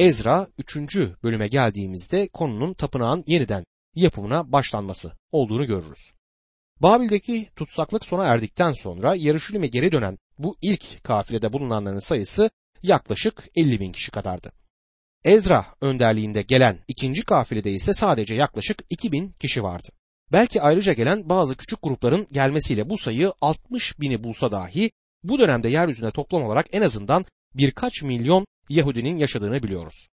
Ezra 3. bölüme geldiğimizde konunun tapınağın yeniden yapımına başlanması olduğunu görürüz. Babil'deki tutsaklık sona erdikten sonra Yarışilim'e geri dönen bu ilk kafilede bulunanların sayısı yaklaşık 50 bin kişi kadardı. Ezra önderliğinde gelen ikinci kafilede ise sadece yaklaşık 2000 kişi vardı. Belki ayrıca gelen bazı küçük grupların gelmesiyle bu sayı 60 bini bulsa dahi bu dönemde yeryüzünde toplam olarak en azından birkaç milyon Yahudinin yaşadığını biliyoruz.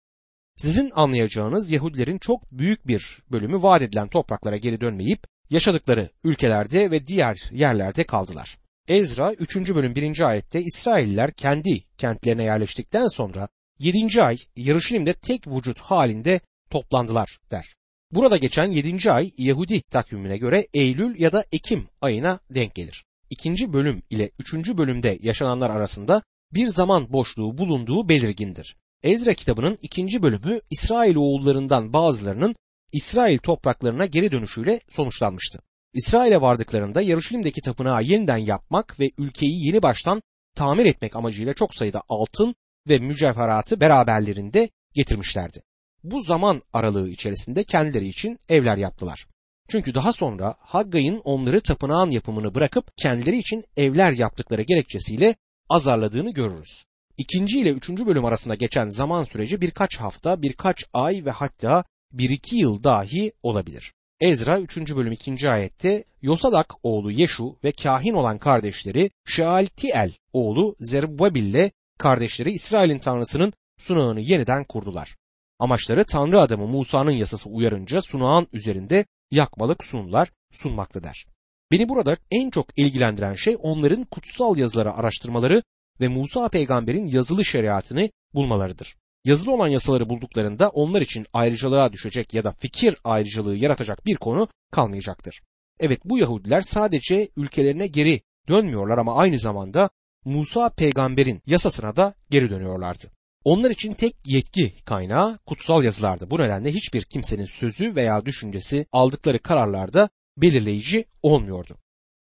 Sizin anlayacağınız Yahudilerin çok büyük bir bölümü vaat edilen topraklara geri dönmeyip yaşadıkları ülkelerde ve diğer yerlerde kaldılar. Ezra 3. bölüm 1. ayette İsrailler kendi kentlerine yerleştikten sonra 7. ay Yarışilim'de tek vücut halinde toplandılar der. Burada geçen 7. ay Yahudi takvimine göre Eylül ya da Ekim ayına denk gelir. 2. bölüm ile 3. bölümde yaşananlar arasında bir zaman boşluğu bulunduğu belirgindir. Ezra kitabının ikinci bölümü İsrail oğullarından bazılarının İsrail topraklarına geri dönüşüyle sonuçlanmıştı. İsrail'e vardıklarında Yarışilim'deki tapınağı yeniden yapmak ve ülkeyi yeni baştan tamir etmek amacıyla çok sayıda altın ve mücevheratı beraberlerinde getirmişlerdi. Bu zaman aralığı içerisinde kendileri için evler yaptılar. Çünkü daha sonra Haggai'nin onları tapınağın yapımını bırakıp kendileri için evler yaptıkları gerekçesiyle azarladığını görürüz. İkinci ile üçüncü bölüm arasında geçen zaman süreci birkaç hafta, birkaç ay ve hatta bir iki yıl dahi olabilir. Ezra 3. bölüm 2. ayette Yosadak oğlu Yeşu ve kahin olan kardeşleri Şealtiel oğlu Zerubbabil ile kardeşleri İsrail'in tanrısının sunağını yeniden kurdular. Amaçları Tanrı adamı Musa'nın yasası uyarınca sunağın üzerinde yakmalık sunular sunmaktadır. Beni burada en çok ilgilendiren şey onların kutsal yazıları araştırmaları ve Musa peygamberin yazılı şeriatını bulmalarıdır. Yazılı olan yasaları bulduklarında onlar için ayrıcalığa düşecek ya da fikir ayrıcalığı yaratacak bir konu kalmayacaktır. Evet bu Yahudiler sadece ülkelerine geri dönmüyorlar ama aynı zamanda Musa peygamberin yasasına da geri dönüyorlardı. Onlar için tek yetki kaynağı kutsal yazılardı. Bu nedenle hiçbir kimsenin sözü veya düşüncesi aldıkları kararlarda belirleyici olmuyordu.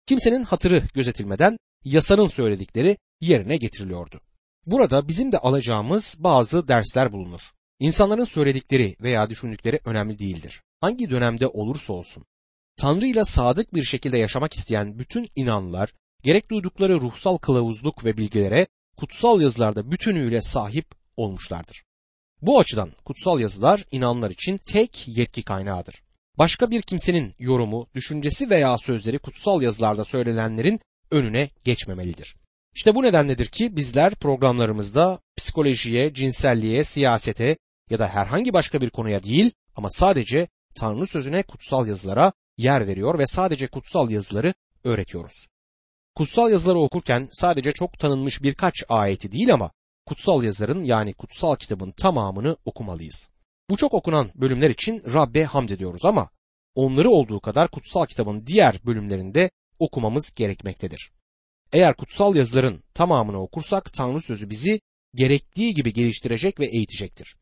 Kimsenin hatırı gözetilmeden yasanın söyledikleri yerine getiriliyordu. Burada bizim de alacağımız bazı dersler bulunur. İnsanların söyledikleri veya düşündükleri önemli değildir. Hangi dönemde olursa olsun. Tanrı ile sadık bir şekilde yaşamak isteyen bütün inanlar gerek duydukları ruhsal kılavuzluk ve bilgilere kutsal yazılarda bütünüyle sahip olmuşlardır. Bu açıdan kutsal yazılar inanlar için tek yetki kaynağıdır. Başka bir kimsenin yorumu, düşüncesi veya sözleri kutsal yazılarda söylenenlerin önüne geçmemelidir. İşte bu nedenledir ki bizler programlarımızda psikolojiye, cinselliğe, siyasete ya da herhangi başka bir konuya değil ama sadece Tanrı sözüne, kutsal yazılara yer veriyor ve sadece kutsal yazıları öğretiyoruz. Kutsal yazıları okurken sadece çok tanınmış birkaç ayeti değil ama kutsal yazıların yani kutsal kitabın tamamını okumalıyız. Bu çok okunan bölümler için Rabbe hamd ediyoruz ama onları olduğu kadar kutsal kitabın diğer bölümlerinde okumamız gerekmektedir. Eğer kutsal yazıların tamamını okursak Tanrı sözü bizi gerektiği gibi geliştirecek ve eğitecektir.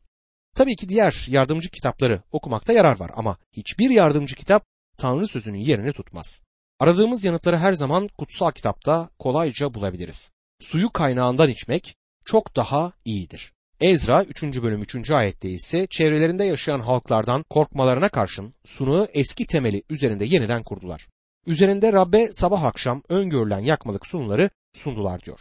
Tabii ki diğer yardımcı kitapları okumakta yarar var ama hiçbir yardımcı kitap Tanrı sözünün yerini tutmaz. Aradığımız yanıtları her zaman kutsal kitapta kolayca bulabiliriz. Suyu kaynağından içmek çok daha iyidir. Ezra 3. bölüm 3. ayette ise çevrelerinde yaşayan halklardan korkmalarına karşın sunuğu eski temeli üzerinde yeniden kurdular. Üzerinde Rabbe sabah akşam öngörülen yakmalık sunuları sundular diyor.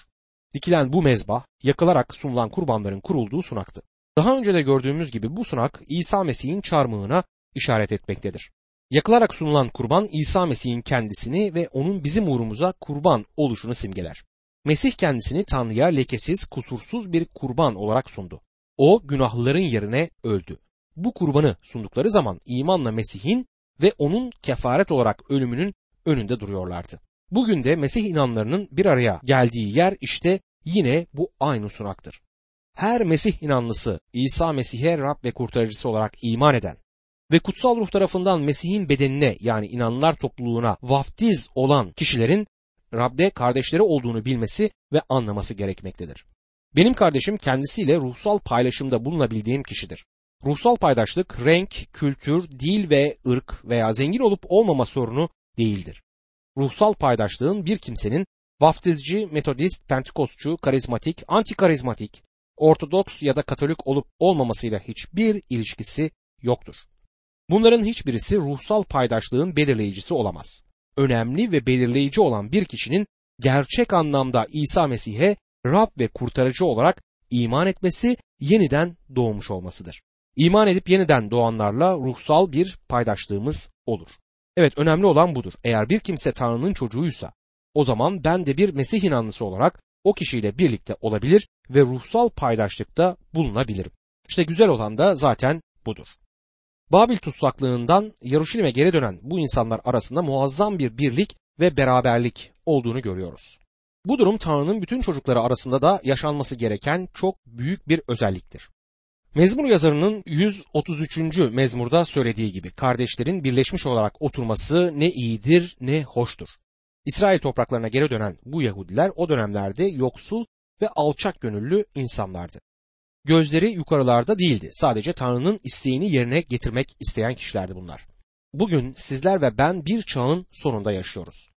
Dikilen bu mezbah yakılarak sunulan kurbanların kurulduğu sunaktı. Daha önce de gördüğümüz gibi bu sunak İsa Mesih'in çarmıhına işaret etmektedir. Yakılarak sunulan kurban İsa Mesih'in kendisini ve onun bizim uğrumuza kurban oluşunu simgeler. Mesih kendisini Tanrı'ya lekesiz, kusursuz bir kurban olarak sundu. O günahlıların yerine öldü. Bu kurbanı sundukları zaman imanla Mesih'in ve onun kefaret olarak ölümünün önünde duruyorlardı. Bugün de Mesih inanlarının bir araya geldiği yer işte yine bu aynı sunaktır. Her Mesih inanlısı İsa Mesih'e Rab ve kurtarıcısı olarak iman eden ve kutsal ruh tarafından Mesih'in bedenine yani inanlar topluluğuna vaftiz olan kişilerin Rab'de kardeşleri olduğunu bilmesi ve anlaması gerekmektedir. Benim kardeşim kendisiyle ruhsal paylaşımda bulunabildiğim kişidir. Ruhsal paydaşlık renk, kültür, dil ve ırk veya zengin olup olmama sorunu değildir. Ruhsal paydaşlığın bir kimsenin vaftizci, metodist, pentekostçu, karizmatik, antikarizmatik, Ortodoks ya da Katolik olup olmamasıyla hiçbir ilişkisi yoktur. Bunların hiçbirisi ruhsal paydaşlığın belirleyicisi olamaz. Önemli ve belirleyici olan bir kişinin gerçek anlamda İsa Mesih'e Rab ve kurtarıcı olarak iman etmesi, yeniden doğmuş olmasıdır. İman edip yeniden doğanlarla ruhsal bir paydaşlığımız olur. Evet önemli olan budur. Eğer bir kimse Tanrı'nın çocuğuysa o zaman ben de bir Mesih inanlısı olarak o kişiyle birlikte olabilir ve ruhsal paydaşlıkta bulunabilirim. İşte güzel olan da zaten budur. Babil tutsaklığından Yaruşilim'e geri dönen bu insanlar arasında muazzam bir birlik ve beraberlik olduğunu görüyoruz. Bu durum Tanrı'nın bütün çocukları arasında da yaşanması gereken çok büyük bir özelliktir. Mezmur yazarının 133. mezmurda söylediği gibi kardeşlerin birleşmiş olarak oturması ne iyidir ne hoştur. İsrail topraklarına geri dönen bu Yahudiler o dönemlerde yoksul ve alçak gönüllü insanlardı. Gözleri yukarılarda değildi. Sadece Tanrı'nın isteğini yerine getirmek isteyen kişilerdi bunlar. Bugün sizler ve ben bir çağın sonunda yaşıyoruz.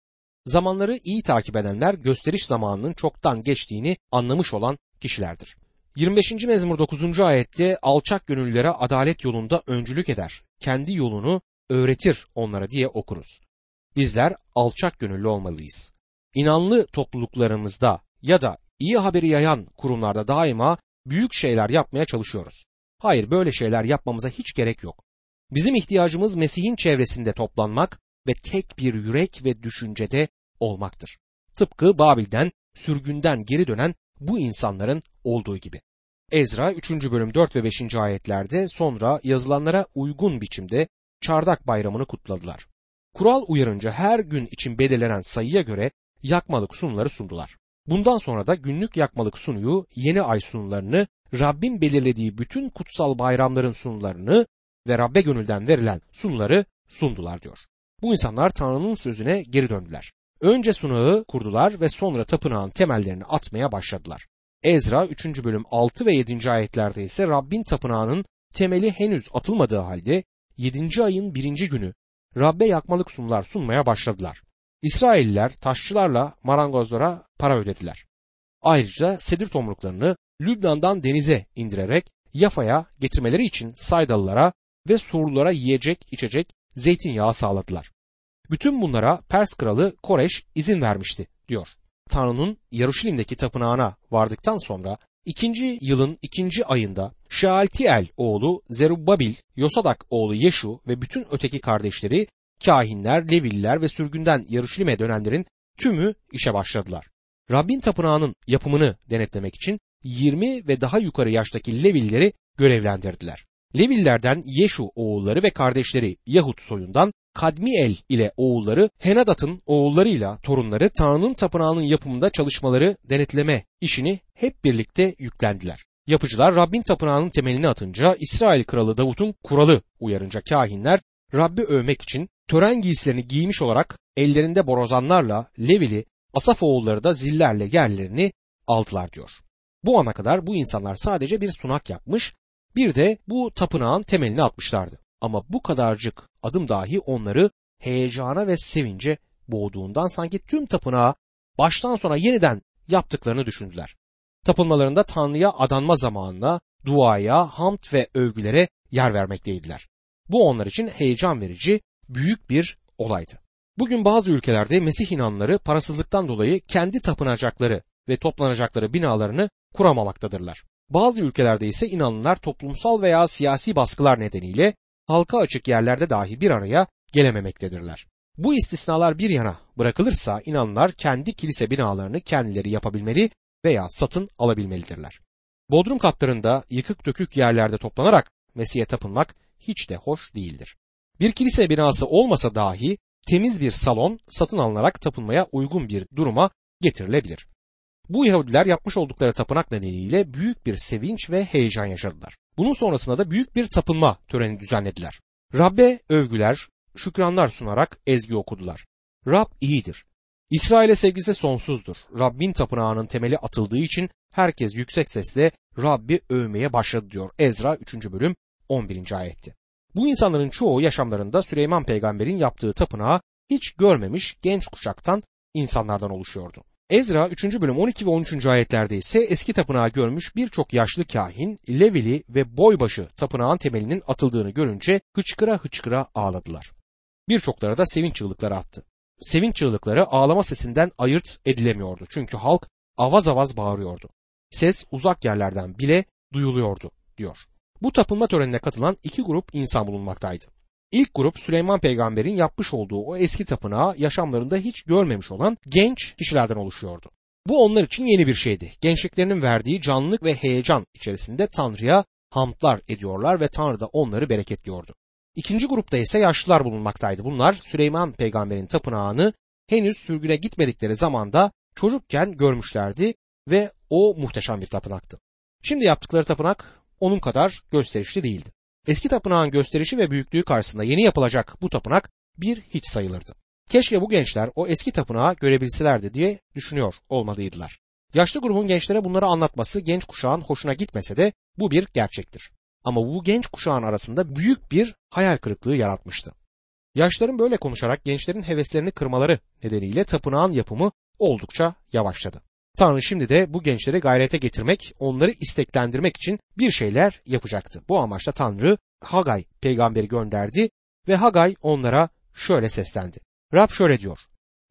Zamanları iyi takip edenler gösteriş zamanının çoktan geçtiğini anlamış olan kişilerdir. 25. mezmur 9. ayette alçak gönüllülere adalet yolunda öncülük eder. Kendi yolunu öğretir onlara diye okuruz. Bizler alçak gönüllü olmalıyız. İnanlı topluluklarımızda ya da iyi haberi yayan kurumlarda daima büyük şeyler yapmaya çalışıyoruz. Hayır böyle şeyler yapmamıza hiç gerek yok. Bizim ihtiyacımız Mesih'in çevresinde toplanmak ve tek bir yürek ve düşüncede olmaktır. Tıpkı Babil'den, sürgünden geri dönen bu insanların olduğu gibi. Ezra 3. bölüm 4 ve 5. ayetlerde sonra yazılanlara uygun biçimde çardak bayramını kutladılar. Kural uyarınca her gün için belirlenen sayıya göre yakmalık sunuları sundular. Bundan sonra da günlük yakmalık sunuyu, yeni ay sunularını, Rabbin belirlediği bütün kutsal bayramların sunularını ve Rabbe gönülden verilen sunuları sundular diyor. Bu insanlar Tanrı'nın sözüne geri döndüler. Önce sunağı kurdular ve sonra tapınağın temellerini atmaya başladılar. Ezra 3. bölüm 6 ve 7. ayetlerde ise Rabbin tapınağının temeli henüz atılmadığı halde 7. ayın 1. günü Rabbe yakmalık sunular sunmaya başladılar. İsrailliler taşçılarla marangozlara para ödediler. Ayrıca sedir tomruklarını Lübnan'dan denize indirerek Yafa'ya getirmeleri için Saydalılara ve Surlulara yiyecek, içecek, zeytinyağı sağladılar. Bütün bunlara Pers kralı Koreş izin vermişti diyor. Tanrı'nın Yaruşilim'deki tapınağına vardıktan sonra ikinci yılın ikinci ayında Şealtiel oğlu Zerubbabil, Yosadak oğlu Yeşu ve bütün öteki kardeşleri, kahinler, Levililer ve sürgünden Yaruşilim'e dönenlerin tümü işe başladılar. Rabbin tapınağının yapımını denetlemek için 20 ve daha yukarı yaştaki Levilleri görevlendirdiler. Levillerden Yeşu oğulları ve kardeşleri Yahut soyundan Kadmiel ile oğulları Henadat'ın oğullarıyla torunları Tanrı'nın tapınağının yapımında çalışmaları denetleme işini hep birlikte yüklendiler. Yapıcılar Rabbin tapınağının temelini atınca İsrail kralı Davut'un kuralı uyarınca kahinler Rabbi övmek için tören giysilerini giymiş olarak ellerinde borozanlarla Levili Asaf oğulları da zillerle yerlerini aldılar diyor. Bu ana kadar bu insanlar sadece bir sunak yapmış, bir de bu tapınağın temelini atmışlardı. Ama bu kadarcık adım dahi onları heyecana ve sevince boğduğundan sanki tüm tapınağı baştan sona yeniden yaptıklarını düşündüler. Tapınmalarında Tanrı'ya adanma zamanına, duaya, hamd ve övgülere yer vermekteydiler. Bu onlar için heyecan verici, büyük bir olaydı. Bugün bazı ülkelerde Mesih inanları parasızlıktan dolayı kendi tapınacakları ve toplanacakları binalarını kuramamaktadırlar. Bazı ülkelerde ise inanlılar toplumsal veya siyasi baskılar nedeniyle halka açık yerlerde dahi bir araya gelememektedirler. Bu istisnalar bir yana bırakılırsa inanlar kendi kilise binalarını kendileri yapabilmeli veya satın alabilmelidirler. Bodrum katlarında yıkık dökük yerlerde toplanarak Mesih'e tapınmak hiç de hoş değildir. Bir kilise binası olmasa dahi temiz bir salon satın alınarak tapınmaya uygun bir duruma getirilebilir. Bu Yahudiler yapmış oldukları tapınak nedeniyle büyük bir sevinç ve heyecan yaşadılar. Bunun sonrasında da büyük bir tapınma töreni düzenlediler. Rabbe övgüler, şükranlar sunarak ezgi okudular. Rab iyidir. İsrail'e sevgisi sonsuzdur. Rabbin tapınağının temeli atıldığı için herkes yüksek sesle Rabbi övmeye başladı diyor Ezra 3. bölüm 11. ayetti. Bu insanların çoğu yaşamlarında Süleyman peygamberin yaptığı tapınağı hiç görmemiş genç kuşaktan insanlardan oluşuyordu. Ezra 3. bölüm 12 ve 13. ayetlerde ise eski tapınağı görmüş birçok yaşlı kahin, Levili ve boybaşı tapınağın temelinin atıldığını görünce hıçkıra hıçkıra ağladılar. Birçokları da sevinç çığlıkları attı. Sevinç çığlıkları ağlama sesinden ayırt edilemiyordu. Çünkü halk avaz avaz bağırıyordu. Ses uzak yerlerden bile duyuluyordu diyor. Bu tapınma törenine katılan iki grup insan bulunmaktaydı. İlk grup Süleyman peygamberin yapmış olduğu o eski tapınağı yaşamlarında hiç görmemiş olan genç kişilerden oluşuyordu. Bu onlar için yeni bir şeydi. Gençliklerinin verdiği canlılık ve heyecan içerisinde Tanrı'ya hamdlar ediyorlar ve Tanrı da onları bereketliyordu. İkinci grupta ise yaşlılar bulunmaktaydı. Bunlar Süleyman peygamberin tapınağını henüz sürgüne gitmedikleri zamanda çocukken görmüşlerdi ve o muhteşem bir tapınaktı. Şimdi yaptıkları tapınak onun kadar gösterişli değildi. Eski tapınağın gösterişi ve büyüklüğü karşısında yeni yapılacak bu tapınak bir hiç sayılırdı. Keşke bu gençler o eski tapınağı görebilselerdi diye düşünüyor olmalıydılar. Yaşlı grubun gençlere bunları anlatması genç kuşağın hoşuna gitmese de bu bir gerçektir. Ama bu genç kuşağın arasında büyük bir hayal kırıklığı yaratmıştı. Yaşların böyle konuşarak gençlerin heveslerini kırmaları nedeniyle tapınağın yapımı oldukça yavaşladı. Tanrı şimdi de bu gençleri gayrete getirmek, onları isteklendirmek için bir şeyler yapacaktı. Bu amaçla Tanrı Hagay peygamberi gönderdi ve Hagay onlara şöyle seslendi. Rab şöyle diyor.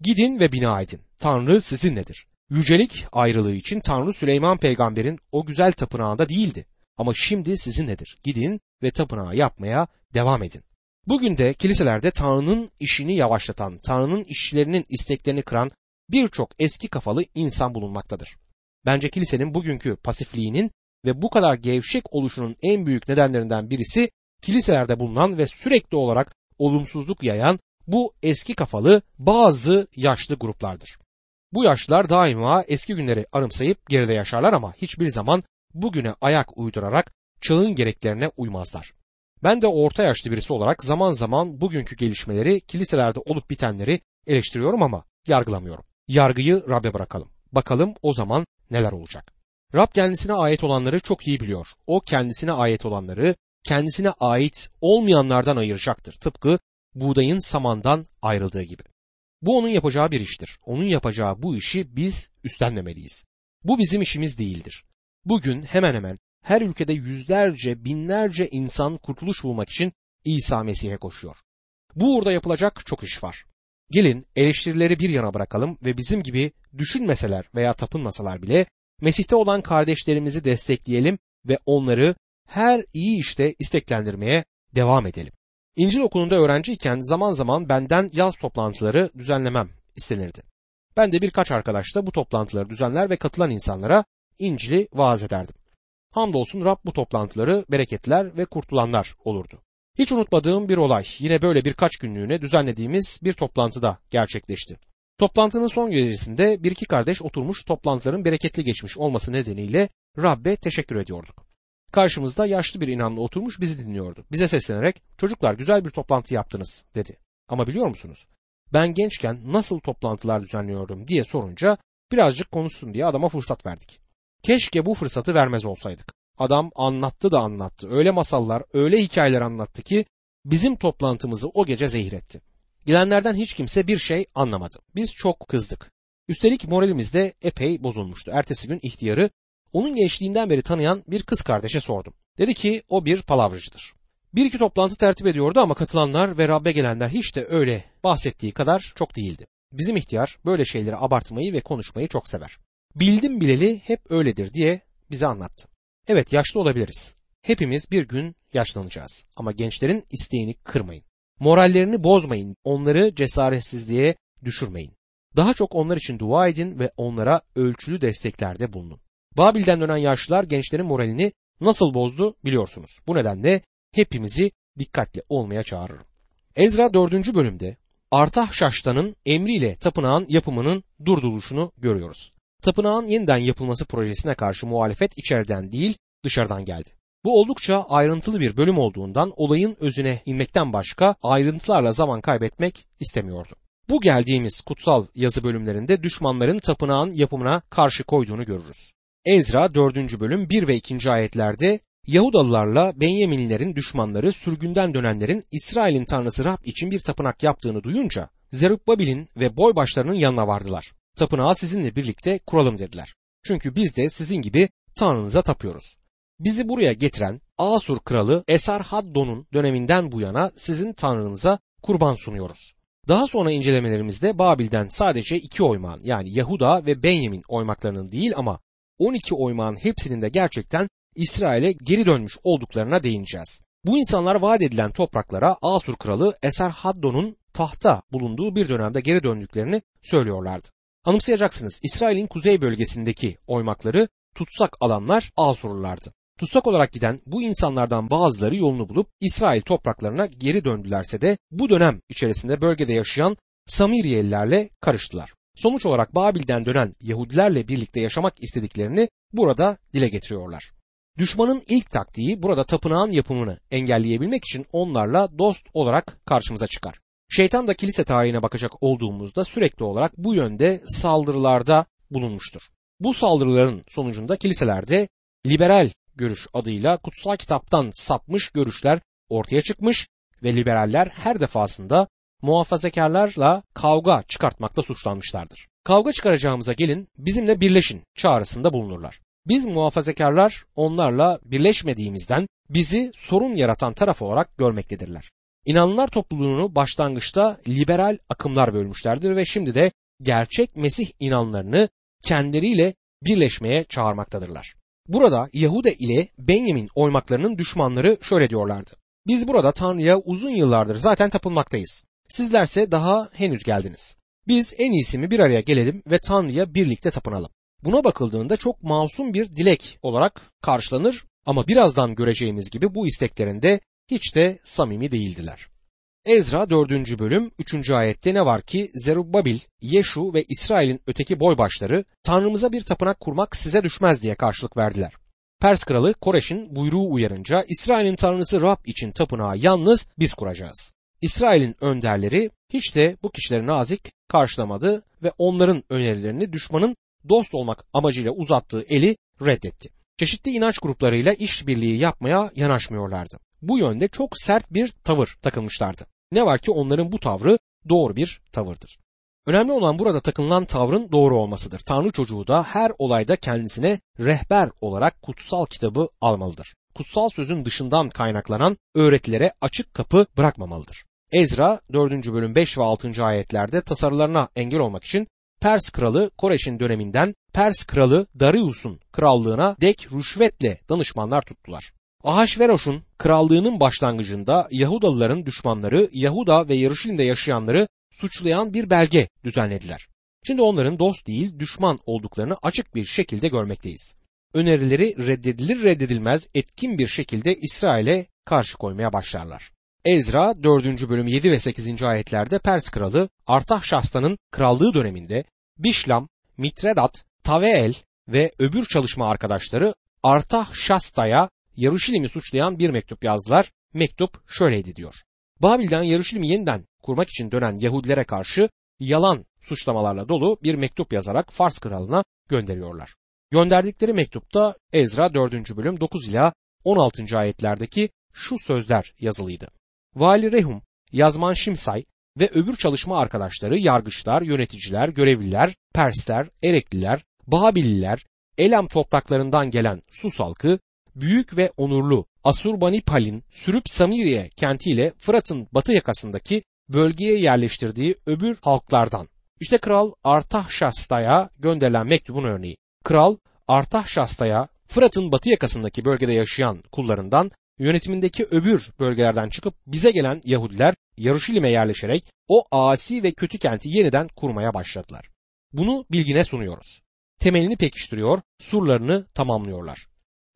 Gidin ve bina edin. Tanrı sizinledir. Yücelik ayrılığı için Tanrı Süleyman peygamberin o güzel tapınağında değildi. Ama şimdi sizinledir. Gidin ve tapınağı yapmaya devam edin. Bugün de kiliselerde Tanrı'nın işini yavaşlatan, Tanrı'nın işlerinin isteklerini kıran birçok eski kafalı insan bulunmaktadır. Bence kilisenin bugünkü pasifliğinin ve bu kadar gevşek oluşunun en büyük nedenlerinden birisi kiliselerde bulunan ve sürekli olarak olumsuzluk yayan bu eski kafalı bazı yaşlı gruplardır. Bu yaşlılar daima eski günleri anımsayıp geride yaşarlar ama hiçbir zaman bugüne ayak uydurarak çağın gereklerine uymazlar. Ben de orta yaşlı birisi olarak zaman zaman bugünkü gelişmeleri, kiliselerde olup bitenleri eleştiriyorum ama yargılamıyorum. Yargıyı Rab'be bırakalım. Bakalım o zaman neler olacak. Rab kendisine ait olanları çok iyi biliyor. O kendisine ait olanları kendisine ait olmayanlardan ayıracaktır. Tıpkı buğdayın samandan ayrıldığı gibi. Bu onun yapacağı bir iştir. Onun yapacağı bu işi biz üstlenmemeliyiz. Bu bizim işimiz değildir. Bugün hemen hemen her ülkede yüzlerce, binlerce insan kurtuluş bulmak için İsa Mesih'e koşuyor. Bu uğurda yapılacak çok iş var. Gelin eleştirileri bir yana bırakalım ve bizim gibi düşünmeseler veya tapınmasalar bile Mesih'te olan kardeşlerimizi destekleyelim ve onları her iyi işte isteklendirmeye devam edelim. İncil okulunda öğrenciyken zaman zaman benden yaz toplantıları düzenlemem istenirdi. Ben de birkaç arkadaşla bu toplantıları düzenler ve katılan insanlara İncil'i vaaz ederdim. Hamdolsun Rab bu toplantıları bereketler ve kurtulanlar olurdu. Hiç unutmadığım bir olay yine böyle birkaç günlüğüne düzenlediğimiz bir toplantıda gerçekleşti. Toplantının son gecesinde bir iki kardeş oturmuş toplantıların bereketli geçmiş olması nedeniyle Rabbe teşekkür ediyorduk. Karşımızda yaşlı bir inanlı oturmuş bizi dinliyordu. Bize seslenerek çocuklar güzel bir toplantı yaptınız dedi. Ama biliyor musunuz? Ben gençken nasıl toplantılar düzenliyordum diye sorunca birazcık konuşsun diye adama fırsat verdik. Keşke bu fırsatı vermez olsaydık. Adam anlattı da anlattı. Öyle masallar, öyle hikayeler anlattı ki bizim toplantımızı o gece zehir etti. Gidenlerden hiç kimse bir şey anlamadı. Biz çok kızdık. Üstelik moralimiz de epey bozulmuştu. Ertesi gün ihtiyarı onun gençliğinden beri tanıyan bir kız kardeşe sordum. Dedi ki o bir palavrıcıdır. Bir iki toplantı tertip ediyordu ama katılanlar ve Rabbe gelenler hiç de öyle bahsettiği kadar çok değildi. Bizim ihtiyar böyle şeyleri abartmayı ve konuşmayı çok sever. Bildim bileli hep öyledir diye bize anlattı. Evet yaşlı olabiliriz. Hepimiz bir gün yaşlanacağız. Ama gençlerin isteğini kırmayın. Morallerini bozmayın. Onları cesaretsizliğe düşürmeyin. Daha çok onlar için dua edin ve onlara ölçülü desteklerde bulunun. Babil'den dönen yaşlılar gençlerin moralini nasıl bozdu biliyorsunuz. Bu nedenle hepimizi dikkatli olmaya çağırırım. Ezra 4. bölümde Artahşaş'tanın emriyle tapınağın yapımının durduruluşunu görüyoruz tapınağın yeniden yapılması projesine karşı muhalefet içeriden değil dışarıdan geldi. Bu oldukça ayrıntılı bir bölüm olduğundan olayın özüne inmekten başka ayrıntılarla zaman kaybetmek istemiyordu. Bu geldiğimiz kutsal yazı bölümlerinde düşmanların tapınağın yapımına karşı koyduğunu görürüz. Ezra 4. bölüm 1 ve 2. ayetlerde Yahudalılarla Benyaminlilerin düşmanları sürgünden dönenlerin İsrail'in tanrısı Rab için bir tapınak yaptığını duyunca Zerubbabil'in ve boybaşlarının yanına vardılar. Tapınağı sizinle birlikte kuralım dediler. Çünkü biz de sizin gibi Tanrınıza tapıyoruz. Bizi buraya getiren Asur kralı Esarhaddon'un döneminden bu yana sizin Tanrınıza kurban sunuyoruz. Daha sonra incelemelerimizde Babil'den sadece iki oymağın yani Yahuda ve Benyamin oymaklarının değil ama 12 oymağın hepsinin de gerçekten İsrail'e geri dönmüş olduklarına değineceğiz. Bu insanlar vaat edilen topraklara Asur kralı Esarhaddon'un tahta bulunduğu bir dönemde geri döndüklerini söylüyorlardı. Anımsayacaksınız İsrail'in kuzey bölgesindeki oymakları tutsak alanlar Asurlulardı. Tutsak olarak giden bu insanlardan bazıları yolunu bulup İsrail topraklarına geri döndülerse de bu dönem içerisinde bölgede yaşayan Samiriyelilerle karıştılar. Sonuç olarak Babil'den dönen Yahudilerle birlikte yaşamak istediklerini burada dile getiriyorlar. Düşmanın ilk taktiği burada tapınağın yapımını engelleyebilmek için onlarla dost olarak karşımıza çıkar. Şeytan da kilise tarihine bakacak olduğumuzda sürekli olarak bu yönde saldırılarda bulunmuştur. Bu saldırıların sonucunda kiliselerde liberal görüş adıyla kutsal kitaptan sapmış görüşler ortaya çıkmış ve liberaller her defasında muhafazakarlarla kavga çıkartmakla suçlanmışlardır. Kavga çıkaracağımıza gelin bizimle birleşin çağrısında bulunurlar. Biz muhafazakarlar onlarla birleşmediğimizden bizi sorun yaratan taraf olarak görmektedirler. İnanlılar topluluğunu başlangıçta liberal akımlar bölmüşlerdir ve şimdi de gerçek Mesih inanlarını kendileriyle birleşmeye çağırmaktadırlar. Burada Yahuda ile Benyamin oymaklarının düşmanları şöyle diyorlardı. Biz burada Tanrı'ya uzun yıllardır zaten tapınmaktayız. Sizlerse daha henüz geldiniz. Biz en iyisi mi bir araya gelelim ve Tanrı'ya birlikte tapınalım. Buna bakıldığında çok masum bir dilek olarak karşılanır ama birazdan göreceğimiz gibi bu isteklerinde hiç de samimi değildiler. Ezra 4. bölüm 3. ayette ne var ki Zerubbabil, Yeşu ve İsrail'in öteki boybaşları Tanrımıza bir tapınak kurmak size düşmez diye karşılık verdiler. Pers kralı Koreş'in buyruğu uyarınca İsrail'in tanrısı Rab için tapınağı yalnız biz kuracağız. İsrail'in önderleri hiç de bu kişileri nazik karşılamadı ve onların önerilerini düşmanın dost olmak amacıyla uzattığı eli reddetti. Çeşitli inanç gruplarıyla işbirliği yapmaya yanaşmıyorlardı. Bu yönde çok sert bir tavır takılmışlardı. Ne var ki onların bu tavrı doğru bir tavırdır. Önemli olan burada takınılan tavrın doğru olmasıdır. Tanrı çocuğu da her olayda kendisine rehber olarak kutsal kitabı almalıdır. Kutsal sözün dışından kaynaklanan öğretilere açık kapı bırakmamalıdır. Ezra 4. bölüm 5 ve 6. ayetlerde tasarılarına engel olmak için Pers kralı Koreş'in döneminden Pers kralı Darius'un krallığına dek rüşvetle danışmanlar tuttular. Ahasveroş'un krallığının başlangıcında Yahudalıların düşmanları Yahuda ve Yarışilim'de yaşayanları suçlayan bir belge düzenlediler. Şimdi onların dost değil düşman olduklarını açık bir şekilde görmekteyiz. Önerileri reddedilir reddedilmez etkin bir şekilde İsrail'e karşı koymaya başlarlar. Ezra 4. bölüm 7 ve 8. ayetlerde Pers kralı Artahşasta'nın krallığı döneminde Bişlam, Mitredat, Taveel ve öbür çalışma arkadaşları Artahşasta'ya Yaruşilim'i suçlayan bir mektup yazdılar. Mektup şöyleydi diyor. Babil'den Yaruşilim'i yeniden kurmak için dönen Yahudilere karşı yalan suçlamalarla dolu bir mektup yazarak Fars kralına gönderiyorlar. Gönderdikleri mektupta Ezra 4. bölüm 9 ila 16. ayetlerdeki şu sözler yazılıydı. Vali Rehum, Yazman Şimsay ve öbür çalışma arkadaşları yargıçlar, yöneticiler, görevliler, Persler, Erekliler, Babililer, Elam topraklarından gelen Sus halkı, büyük ve onurlu Asurbanipal'in sürüp Samiriye kentiyle Fırat'ın batı yakasındaki bölgeye yerleştirdiği öbür halklardan. İşte Kral Artahşasta'ya gönderilen mektubun örneği. Kral Artahşasta'ya Fırat'ın batı yakasındaki bölgede yaşayan kullarından yönetimindeki öbür bölgelerden çıkıp bize gelen Yahudiler Yaruşilim'e yerleşerek o asi ve kötü kenti yeniden kurmaya başladılar. Bunu bilgine sunuyoruz. Temelini pekiştiriyor, surlarını tamamlıyorlar.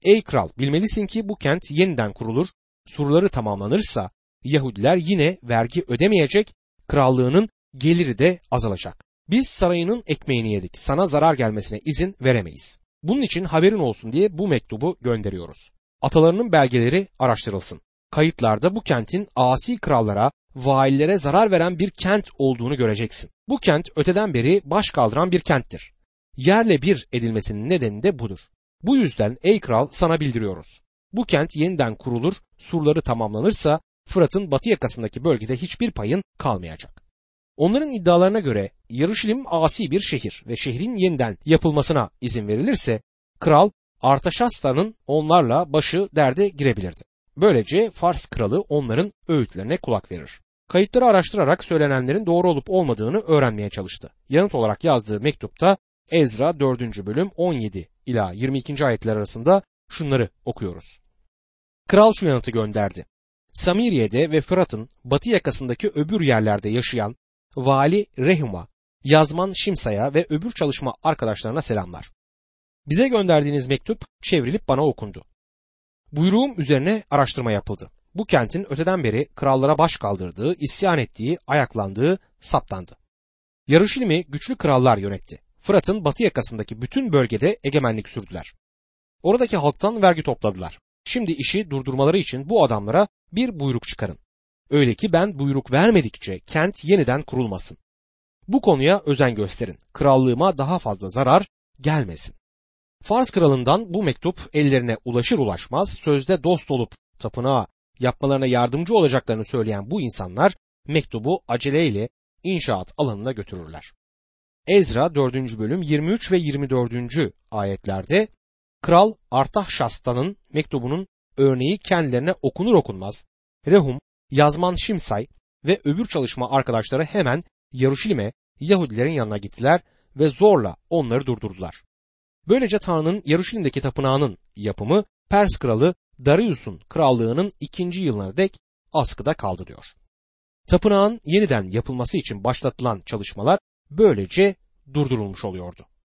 Ey kral bilmelisin ki bu kent yeniden kurulur, surları tamamlanırsa Yahudiler yine vergi ödemeyecek, krallığının geliri de azalacak. Biz sarayının ekmeğini yedik, sana zarar gelmesine izin veremeyiz. Bunun için haberin olsun diye bu mektubu gönderiyoruz. Atalarının belgeleri araştırılsın. Kayıtlarda bu kentin asi krallara, vaillere zarar veren bir kent olduğunu göreceksin. Bu kent öteden beri baş kaldıran bir kenttir. Yerle bir edilmesinin nedeni de budur. Bu yüzden ey kral sana bildiriyoruz. Bu kent yeniden kurulur, surları tamamlanırsa Fırat'ın batı yakasındaki bölgede hiçbir payın kalmayacak. Onların iddialarına göre Yarışilim asi bir şehir ve şehrin yeniden yapılmasına izin verilirse kral Artaşasta'nın onlarla başı derde girebilirdi. Böylece Fars kralı onların öğütlerine kulak verir. Kayıtları araştırarak söylenenlerin doğru olup olmadığını öğrenmeye çalıştı. Yanıt olarak yazdığı mektupta Ezra 4. bölüm 17 ila 22. ayetler arasında şunları okuyoruz. Kral şu yanıtı gönderdi. Samiriye'de ve Fırat'ın batı yakasındaki öbür yerlerde yaşayan Vali Rehum'a, Yazman Şimsa'ya ve öbür çalışma arkadaşlarına selamlar. Bize gönderdiğiniz mektup çevrilip bana okundu. Buyruğum üzerine araştırma yapıldı. Bu kentin öteden beri krallara baş kaldırdığı, isyan ettiği, ayaklandığı saptandı. Yarışilmi güçlü krallar yönetti. Fırat'ın batı yakasındaki bütün bölgede egemenlik sürdüler. Oradaki halktan vergi topladılar. Şimdi işi durdurmaları için bu adamlara bir buyruk çıkarın. Öyle ki ben buyruk vermedikçe kent yeniden kurulmasın. Bu konuya özen gösterin. Krallığıma daha fazla zarar gelmesin. Fars kralından bu mektup ellerine ulaşır ulaşmaz sözde dost olup tapınağa yapmalarına yardımcı olacaklarını söyleyen bu insanlar mektubu aceleyle inşaat alanına götürürler. Ezra 4. bölüm 23 ve 24. ayetlerde Kral Artahşasta'nın mektubunun örneği kendilerine okunur okunmaz Rehum, Yazman Şimsay ve öbür çalışma arkadaşları hemen Yaruşilim'e Yahudilerin yanına gittiler ve zorla onları durdurdular. Böylece Tanrı'nın Yaruşilim'deki tapınağının yapımı Pers kralı Darius'un krallığının ikinci yılına dek askıda kaldı diyor. Tapınağın yeniden yapılması için başlatılan çalışmalar böylece durdurulmuş oluyordu.